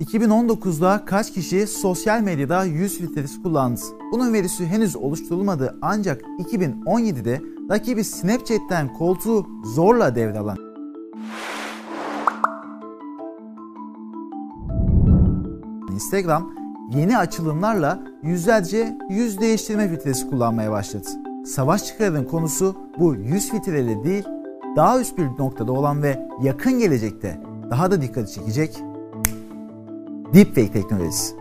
2019'da kaç kişi sosyal medyada yüz filtresi kullandı? Bunun verisi henüz oluşturulmadı ancak 2017'de rakibi Snapchat'ten koltuğu zorla devralan Instagram yeni açılımlarla yüzlerce yüz değiştirme filtresi kullanmaya başladı. Savaş çıkarın konusu bu yüz filtreleri değil, daha üst bir noktada olan ve yakın gelecekte daha da dikkat çekecek deepfake teknolojisi.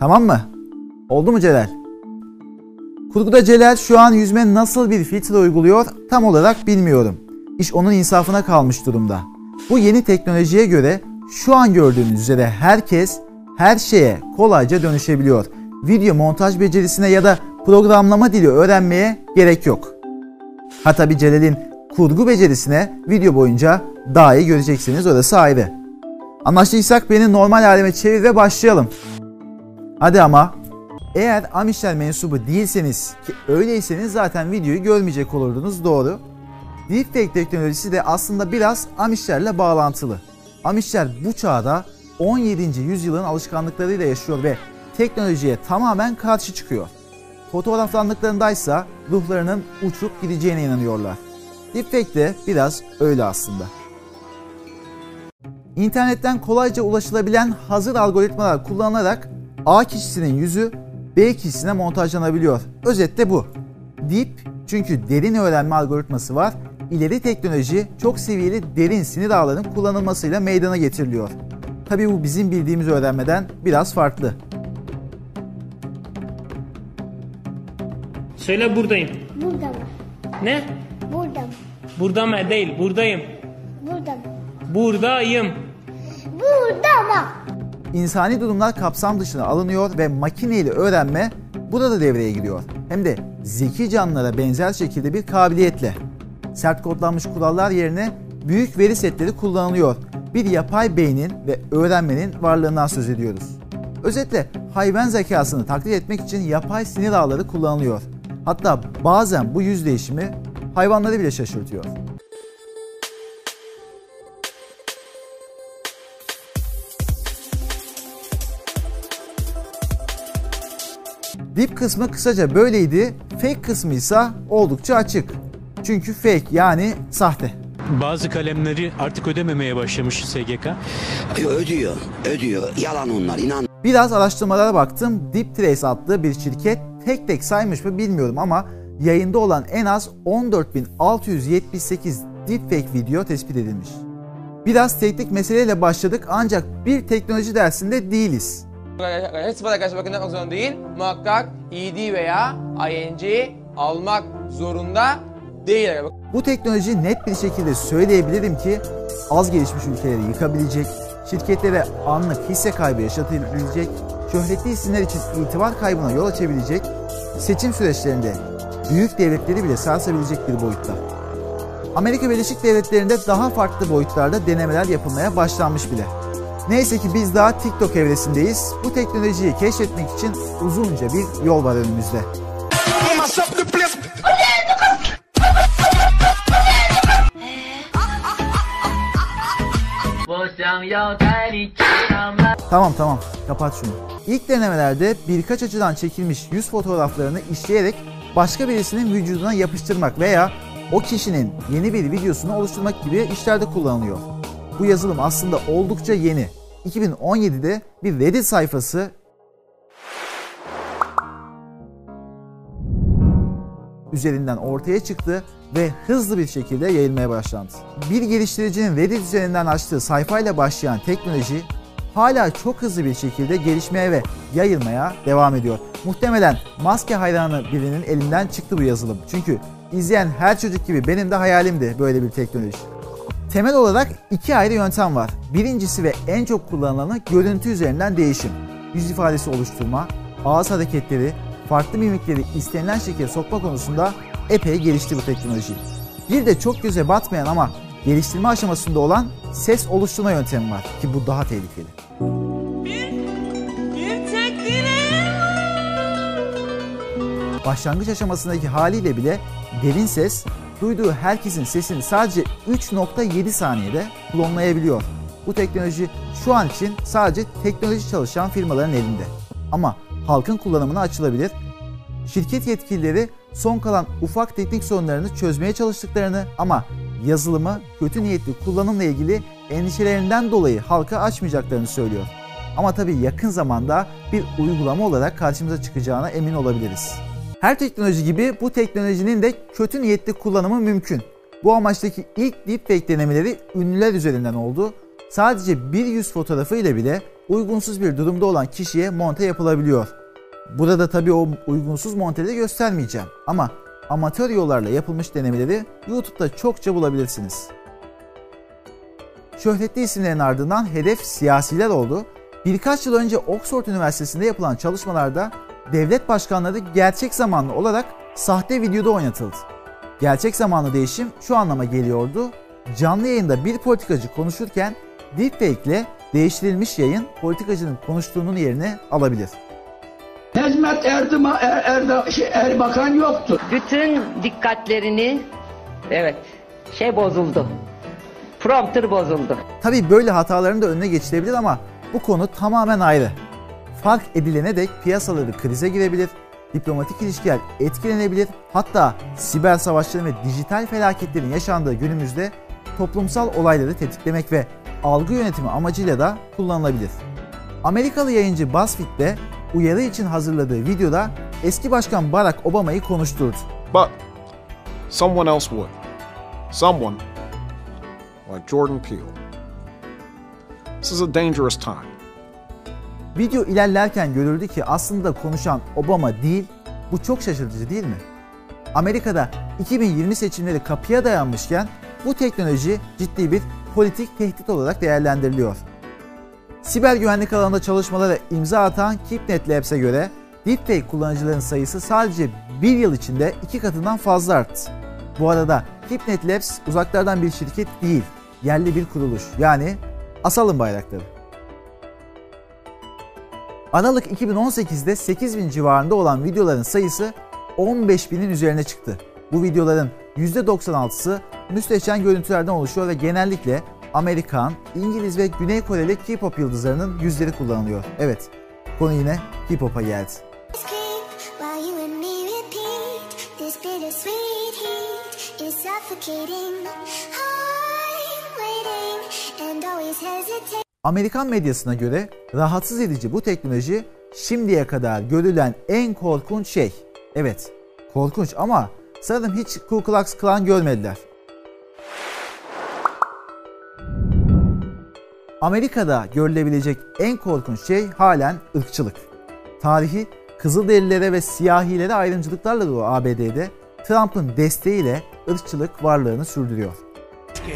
Tamam mı? Oldu mu Celal? Kurguda Celal şu an yüzme nasıl bir filtre uyguluyor tam olarak bilmiyorum. İş onun insafına kalmış durumda. Bu yeni teknolojiye göre şu an gördüğünüz üzere herkes her şeye kolayca dönüşebiliyor. Video montaj becerisine ya da programlama dili öğrenmeye gerek yok. Ha tabi Celal'in kurgu becerisine video boyunca daha iyi göreceksiniz orası ayrı. Anlaştıysak beni normal halime çevir ve başlayalım. Hadi ama eğer Amişler mensubu değilseniz ki öyleyseniz zaten videoyu görmeyecek olurdunuz doğru. Deepfake teknolojisi de aslında biraz Amişlerle bağlantılı. Amişler bu çağda 17. yüzyılın alışkanlıklarıyla yaşıyor ve teknolojiye tamamen karşı çıkıyor. Fotoğraflandıklarındaysa ruhlarının uçup gideceğine inanıyorlar. Deepfake de biraz öyle aslında. İnternetten kolayca ulaşılabilen hazır algoritmalar kullanılarak A kişisinin yüzü B kişisine montajlanabiliyor. Özetle bu. Deep çünkü derin öğrenme algoritması var. İleri teknoloji çok seviyeli derin sinir ağlarının kullanılmasıyla meydana getiriliyor. Tabi bu bizim bildiğimiz öğrenmeden biraz farklı. Söyle buradayım. Burada mı? Ne? Burada mı? Burada mı? Değil. Buradayım. Burada mı? Buradayım. Burada mı? İnsani durumlar kapsam dışına alınıyor ve makineyle öğrenme burada devreye giriyor. Hem de zeki canlılara benzer şekilde bir kabiliyetle. Sert kodlanmış kurallar yerine büyük veri setleri kullanılıyor. Bir yapay beynin ve öğrenmenin varlığından söz ediyoruz. Özetle hayvan zekasını taklit etmek için yapay sinir ağları kullanılıyor. Hatta bazen bu yüz değişimi hayvanları bile şaşırtıyor. Dip kısmı kısaca böyleydi, fake kısmı ise oldukça açık. Çünkü fake yani sahte. Bazı kalemleri artık ödememeye başlamış SGK. Ödüyor, ödüyor. Yalan onlar, inan. Biraz araştırmalara baktım. DeepTrace adlı bir şirket tek tek saymış mı bilmiyorum ama yayında olan en az 14.678 deepfake video tespit edilmiş. Biraz teknik meseleyle başladık ancak bir teknoloji dersinde değiliz. Arkadaşlar sıfat arkadaşlar bakın yapmak zorunda değil. Muhakkak ed veya ing almak zorunda değil. Bu teknoloji net bir şekilde söyleyebilirim ki az gelişmiş ülkeleri yıkabilecek, şirketlere anlık hisse kaybı yaşatabilecek, şöhretli isimler için itibar kaybına yol açabilecek, seçim süreçlerinde büyük devletleri bile sarsabilecek bir boyutta. Amerika Birleşik Devletleri'nde daha farklı boyutlarda denemeler yapılmaya başlanmış bile. Neyse ki biz daha TikTok evresindeyiz. Bu teknolojiyi keşfetmek için uzunca bir yol var önümüzde. Tamam tamam kapat şunu. İlk denemelerde birkaç açıdan çekilmiş yüz fotoğraflarını işleyerek başka birisinin vücuduna yapıştırmak veya o kişinin yeni bir videosunu oluşturmak gibi işlerde kullanılıyor. Bu yazılım aslında oldukça yeni. 2017'de bir Reddit sayfası üzerinden ortaya çıktı ve hızlı bir şekilde yayılmaya başlandı. Bir geliştiricinin Reddit üzerinden açtığı sayfayla başlayan teknoloji hala çok hızlı bir şekilde gelişmeye ve yayılmaya devam ediyor. Muhtemelen maske hayranı birinin elinden çıktı bu yazılım. Çünkü izleyen her çocuk gibi benim de hayalimdi böyle bir teknoloji. Temel olarak iki ayrı yöntem var. Birincisi ve en çok kullanılanı görüntü üzerinden değişim. Yüz ifadesi oluşturma, ağız hareketleri, farklı mimikleri istenilen şekilde sokma konusunda epey gelişti bu teknoloji. Bir de çok göze batmayan ama geliştirme aşamasında olan ses oluşturma yöntemi var ki bu daha tehlikeli. Başlangıç aşamasındaki haliyle bile Derin ses, duyduğu herkesin sesini sadece 3.7 saniyede klonlayabiliyor. Bu teknoloji şu an için sadece teknoloji çalışan firmaların elinde. Ama halkın kullanımına açılabilir. Şirket yetkilileri son kalan ufak teknik sorunlarını çözmeye çalıştıklarını ama yazılımı kötü niyetli kullanımla ilgili endişelerinden dolayı halka açmayacaklarını söylüyor. Ama tabii yakın zamanda bir uygulama olarak karşımıza çıkacağına emin olabiliriz. Her teknoloji gibi bu teknolojinin de kötü niyetli kullanımı mümkün. Bu amaçtaki ilk deepfake denemeleri ünlüler üzerinden oldu. Sadece bir yüz fotoğrafı ile bile uygunsuz bir durumda olan kişiye monte yapılabiliyor. Burada tabii o uygunsuz monteleri göstermeyeceğim ama amatör yollarla yapılmış denemeleri YouTube'da çokça bulabilirsiniz. Şöhretli isimlerin ardından hedef siyasiler oldu. Birkaç yıl önce Oxford Üniversitesi'nde yapılan çalışmalarda devlet başkanları gerçek zamanlı olarak sahte videoda oynatıldı. Gerçek zamanlı değişim şu anlama geliyordu. Canlı yayında bir politikacı konuşurken deepfake ile değiştirilmiş yayın politikacının konuştuğunun yerini alabilir. Hizmet Erdoğan, er, Erdo- şey, Erbakan yoktu. bütün dikkatlerini evet şey bozuldu. Prompter bozuldu. Tabii böyle hataların da önüne geçilebilir ama bu konu tamamen ayrı. Fark edilene dek piyasaları krize girebilir, diplomatik ilişkiler etkilenebilir, hatta siber savaşların ve dijital felaketlerin yaşandığı günümüzde toplumsal olayları tetiklemek ve algı yönetimi amacıyla da kullanılabilir. Amerikalı yayıncı BuzzFeed'de uyarı için hazırladığı videoda eski başkan Barack Obama'yı konuşturdu. But someone else would. Someone like Jordan Peele. This is a dangerous time. Video ilerlerken görüldü ki aslında konuşan Obama değil, bu çok şaşırtıcı değil mi? Amerika'da 2020 seçimleri kapıya dayanmışken bu teknoloji ciddi bir politik tehdit olarak değerlendiriliyor. Siber güvenlik alanında çalışmalara imza atan KeepNet Labs'e göre deepfake kullanıcıların sayısı sadece bir yıl içinde iki katından fazla arttı. Bu arada KeepNet Labs uzaklardan bir şirket değil, yerli bir kuruluş. Yani asalım bayrakları. Aralık 2018'de 8000 civarında olan videoların sayısı 15.000'in üzerine çıktı. Bu videoların %96'sı müsteşen görüntülerden oluşuyor ve genellikle Amerikan, İngiliz ve Güney Koreli K-pop yıldızlarının yüzleri kullanılıyor. Evet, konu yine K-pop'a geldi. Amerikan medyasına göre rahatsız edici bu teknoloji şimdiye kadar görülen en korkunç şey. Evet, korkunç ama sanırım hiç Ku Klux Klan görmediler. Amerika'da görülebilecek en korkunç şey halen ırkçılık. Tarihi Kızılderililere ve siyahilere ayrımcılıklarla dolu ABD'de Trump'ın desteğiyle ırkçılık varlığını sürdürüyor.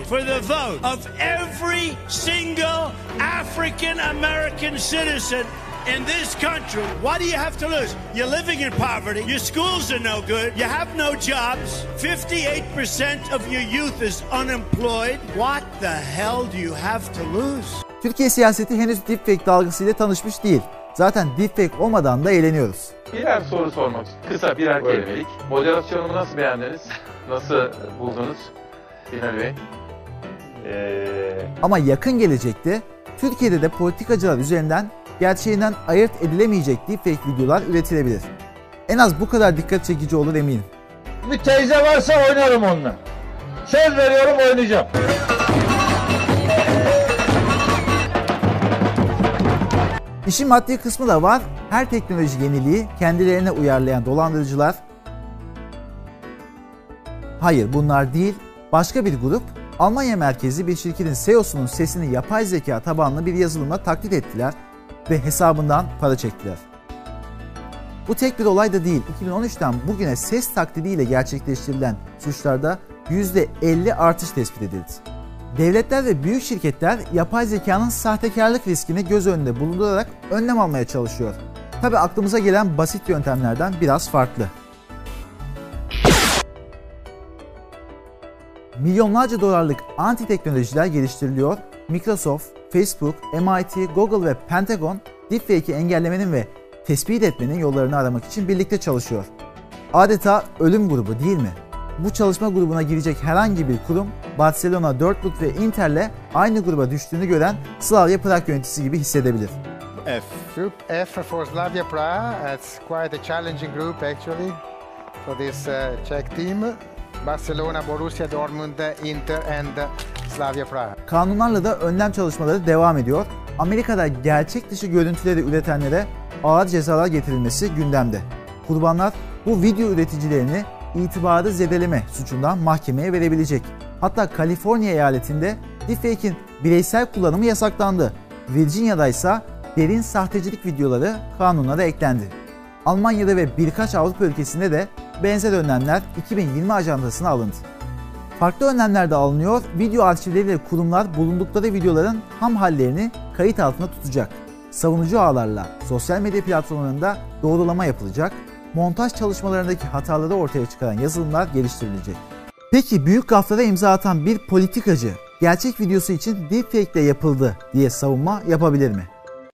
for the vote of every single African American citizen in this country. What do you have to lose? You're living in poverty. Your schools are no good. You have no jobs. 58% of your youth is unemployed. What the hell do you have to lose? Türkiye siyaseti henüz deepfake dalgasıyla tanışmış değil. Zaten deepfake olmadan da eğleniyoruz. Birer soru sormak. Kısa birer kelimelik. Moderasyonumu nasıl beğendiniz? Nasıl buldunuz Binali Bey? Ama yakın gelecekte Türkiye'de de politikacılar üzerinden gerçeğinden ayırt edilemeyecek deepfake videolar üretilebilir. En az bu kadar dikkat çekici olur eminim. Bir teyze varsa oynarım onunla. Söz veriyorum oynayacağım. İşin maddi kısmı da var. Her teknoloji yeniliği kendilerine uyarlayan dolandırıcılar Hayır bunlar değil. Başka bir grup Almanya merkezli bir şirketin CEO'sunun sesini yapay zeka tabanlı bir yazılımla taklit ettiler ve hesabından para çektiler. Bu tek bir olay da değil. 2013'ten bugüne ses taklidiyle gerçekleştirilen suçlarda %50 artış tespit edildi. Devletler ve büyük şirketler yapay zekanın sahtekarlık riskini göz önünde bulundurarak önlem almaya çalışıyor. Tabi aklımıza gelen basit yöntemlerden biraz farklı. Milyonlarca dolarlık anti teknolojiler geliştiriliyor. Microsoft, Facebook, MIT, Google ve Pentagon deepfake'i engellemenin ve tespit etmenin yollarını aramak için birlikte çalışıyor. Adeta ölüm grubu değil mi? Bu çalışma grubuna girecek herhangi bir kurum Barcelona, Dortmund ve Inter'le aynı gruba düştüğünü gören Slavia Prag yöneticisi gibi hissedebilir. F. Group F for Slavia Prague. It's quite a challenging group actually for this uh, Czech team. Barcelona, Borussia Dortmund, Inter and Slavia Prague. Kanunlarla da önlem çalışmaları devam ediyor. Amerika'da gerçek dışı görüntüleri üretenlere ağır cezalar getirilmesi gündemde. Kurbanlar bu video üreticilerini itibarı zedeleme suçundan mahkemeye verebilecek. Hatta Kaliforniya eyaletinde deepfake'in bireysel kullanımı yasaklandı. Virginia'da ise derin sahtecilik videoları kanunlara eklendi. Almanya'da ve birkaç Avrupa ülkesinde de benzer önlemler 2020 ajandasına alındı. Farklı önlemler de alınıyor. Video arşivleriyle kurumlar bulundukları videoların ham hallerini kayıt altında tutacak. Savunucu ağlarla sosyal medya platformlarında doğrulama yapılacak. Montaj çalışmalarındaki hataları ortaya çıkaran yazılımlar geliştirilecek. Peki büyük gaflara imza atan bir politikacı gerçek videosu için deepfake ile yapıldı diye savunma yapabilir mi?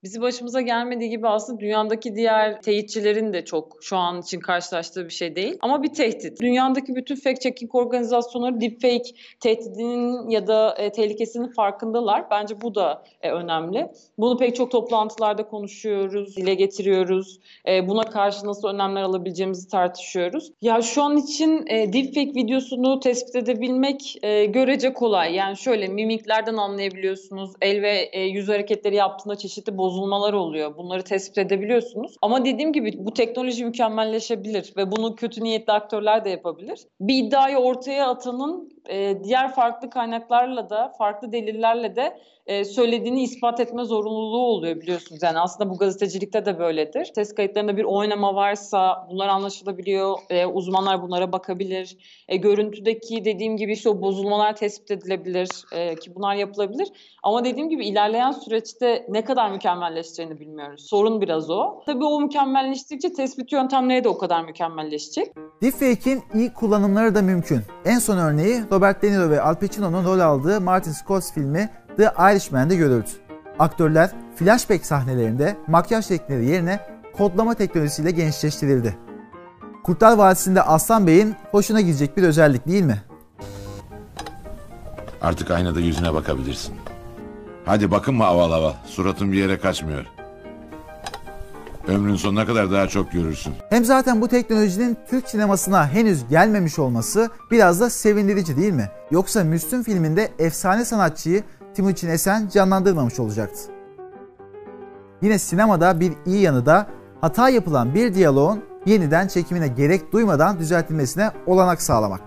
Bizi başımıza gelmediği gibi aslında dünyadaki diğer teyitçilerin de çok şu an için karşılaştığı bir şey değil. Ama bir tehdit. Dünyadaki bütün fact checking organizasyonları deepfake tehdidinin ya da e, tehlikesinin farkındalar. Bence bu da e, önemli. Bunu pek çok toplantılarda konuşuyoruz, dile getiriyoruz. E, buna karşı nasıl önlemler alabileceğimizi tartışıyoruz. Ya şu an için e, deepfake videosunu tespit edebilmek e, görece kolay. Yani şöyle mimiklerden anlayabiliyorsunuz. El ve e, yüz hareketleri yaptığında çeşitli bozulmalar oluyor. Bunları tespit edebiliyorsunuz. Ama dediğim gibi bu teknoloji mükemmelleşebilir ve bunu kötü niyetli aktörler de yapabilir. Bir iddiayı ortaya atanın e, diğer farklı kaynaklarla da, farklı delillerle de e, söylediğini ispat etme zorunluluğu oluyor biliyorsunuz. Yani aslında bu gazetecilikte de böyledir. Ses kayıtlarında bir oynama varsa bunlar anlaşılabiliyor. E, uzmanlar bunlara bakabilir. E, görüntüdeki dediğim gibi işte o bozulmalar tespit edilebilir e, ki bunlar yapılabilir. Ama dediğim gibi ilerleyen süreçte ne kadar mükemmelleşeceğini bilmiyoruz. Sorun biraz o. Tabii o mükemmelleştikçe tespit yöntemleri de o kadar mükemmelleşecek. Deepfake'in iyi kullanımları da mümkün. En son örneği Robert De Niro ve Al Pacino'nun rol aldığı Martin Scorsese filmi The Irishman'de görüldü. Aktörler flashback sahnelerinde makyaj teknikleri yerine kodlama teknolojisiyle gençleştirildi. Kurtlar Vadisi'nde Aslan Bey'in hoşuna gidecek bir özellik değil mi? Artık aynada yüzüne bakabilirsin. Hadi bakınma aval aval. Suratın bir yere kaçmıyor. Ömrün sonuna kadar daha çok görürsün. Hem zaten bu teknolojinin Türk sinemasına henüz gelmemiş olması biraz da sevindirici değil mi? Yoksa Müslüm filminde efsane sanatçıyı Timuçin Esen canlandırmamış olacaktı. Yine sinemada bir iyi yanı da hata yapılan bir diyaloğun yeniden çekimine gerek duymadan düzeltilmesine olanak sağlamak.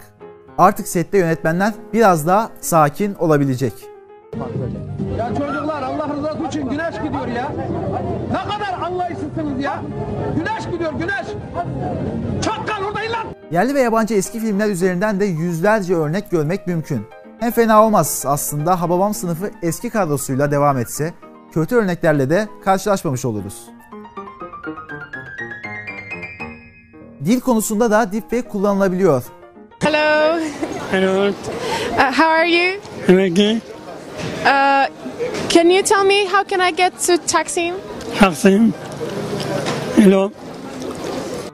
Artık sette yönetmenler biraz daha sakin olabilecek. Ya çocuklar ya. Güneş gidiyor güneş. Çakkal oradayım lan. Yerli ve yabancı eski filmler üzerinden de yüzlerce örnek görmek mümkün. Hem fena olmaz aslında Hababam sınıfı eski kadrosuyla devam etse kötü örneklerle de karşılaşmamış oluruz. Dil konusunda da deepfake kullanılabiliyor. Hello. Hello. Uh, how are you? I'm okay. Uh, can you tell me how can I get to Taksim? Taksim. Hello.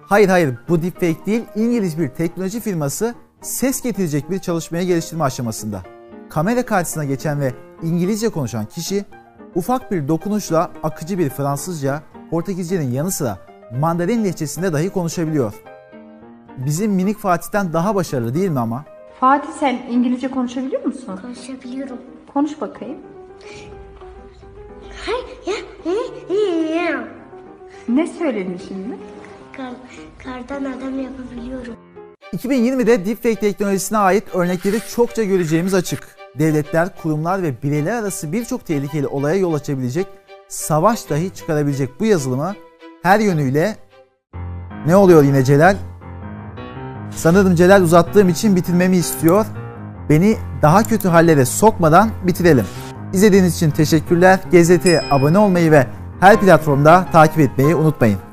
Hayır hayır bu deepfake değil İngiliz bir teknoloji firması ses getirecek bir çalışmaya geliştirme aşamasında. Kamera karşısına geçen ve İngilizce konuşan kişi ufak bir dokunuşla akıcı bir Fransızca, Portekizcenin yanı sıra Mandarin lehçesinde dahi konuşabiliyor. Bizim minik Fatih'ten daha başarılı değil mi ama? Fatih sen İngilizce konuşabiliyor musun? Konuşabiliyorum. Konuş bakayım. Hay ya ya. Ne söyledin şimdi? Kar, kardan adam yapabiliyorum. 2020'de deepfake teknolojisine ait örnekleri çokça göreceğimiz açık. Devletler, kurumlar ve bireyler arası birçok tehlikeli olaya yol açabilecek, savaş dahi çıkarabilecek bu yazılımı her yönüyle ne oluyor yine Celal? Sanırım Celal uzattığım için bitirmemi istiyor. Beni daha kötü hallere sokmadan bitirelim. İzlediğiniz için teşekkürler. Gazeteye abone olmayı ve her platformda takip etmeyi unutmayın.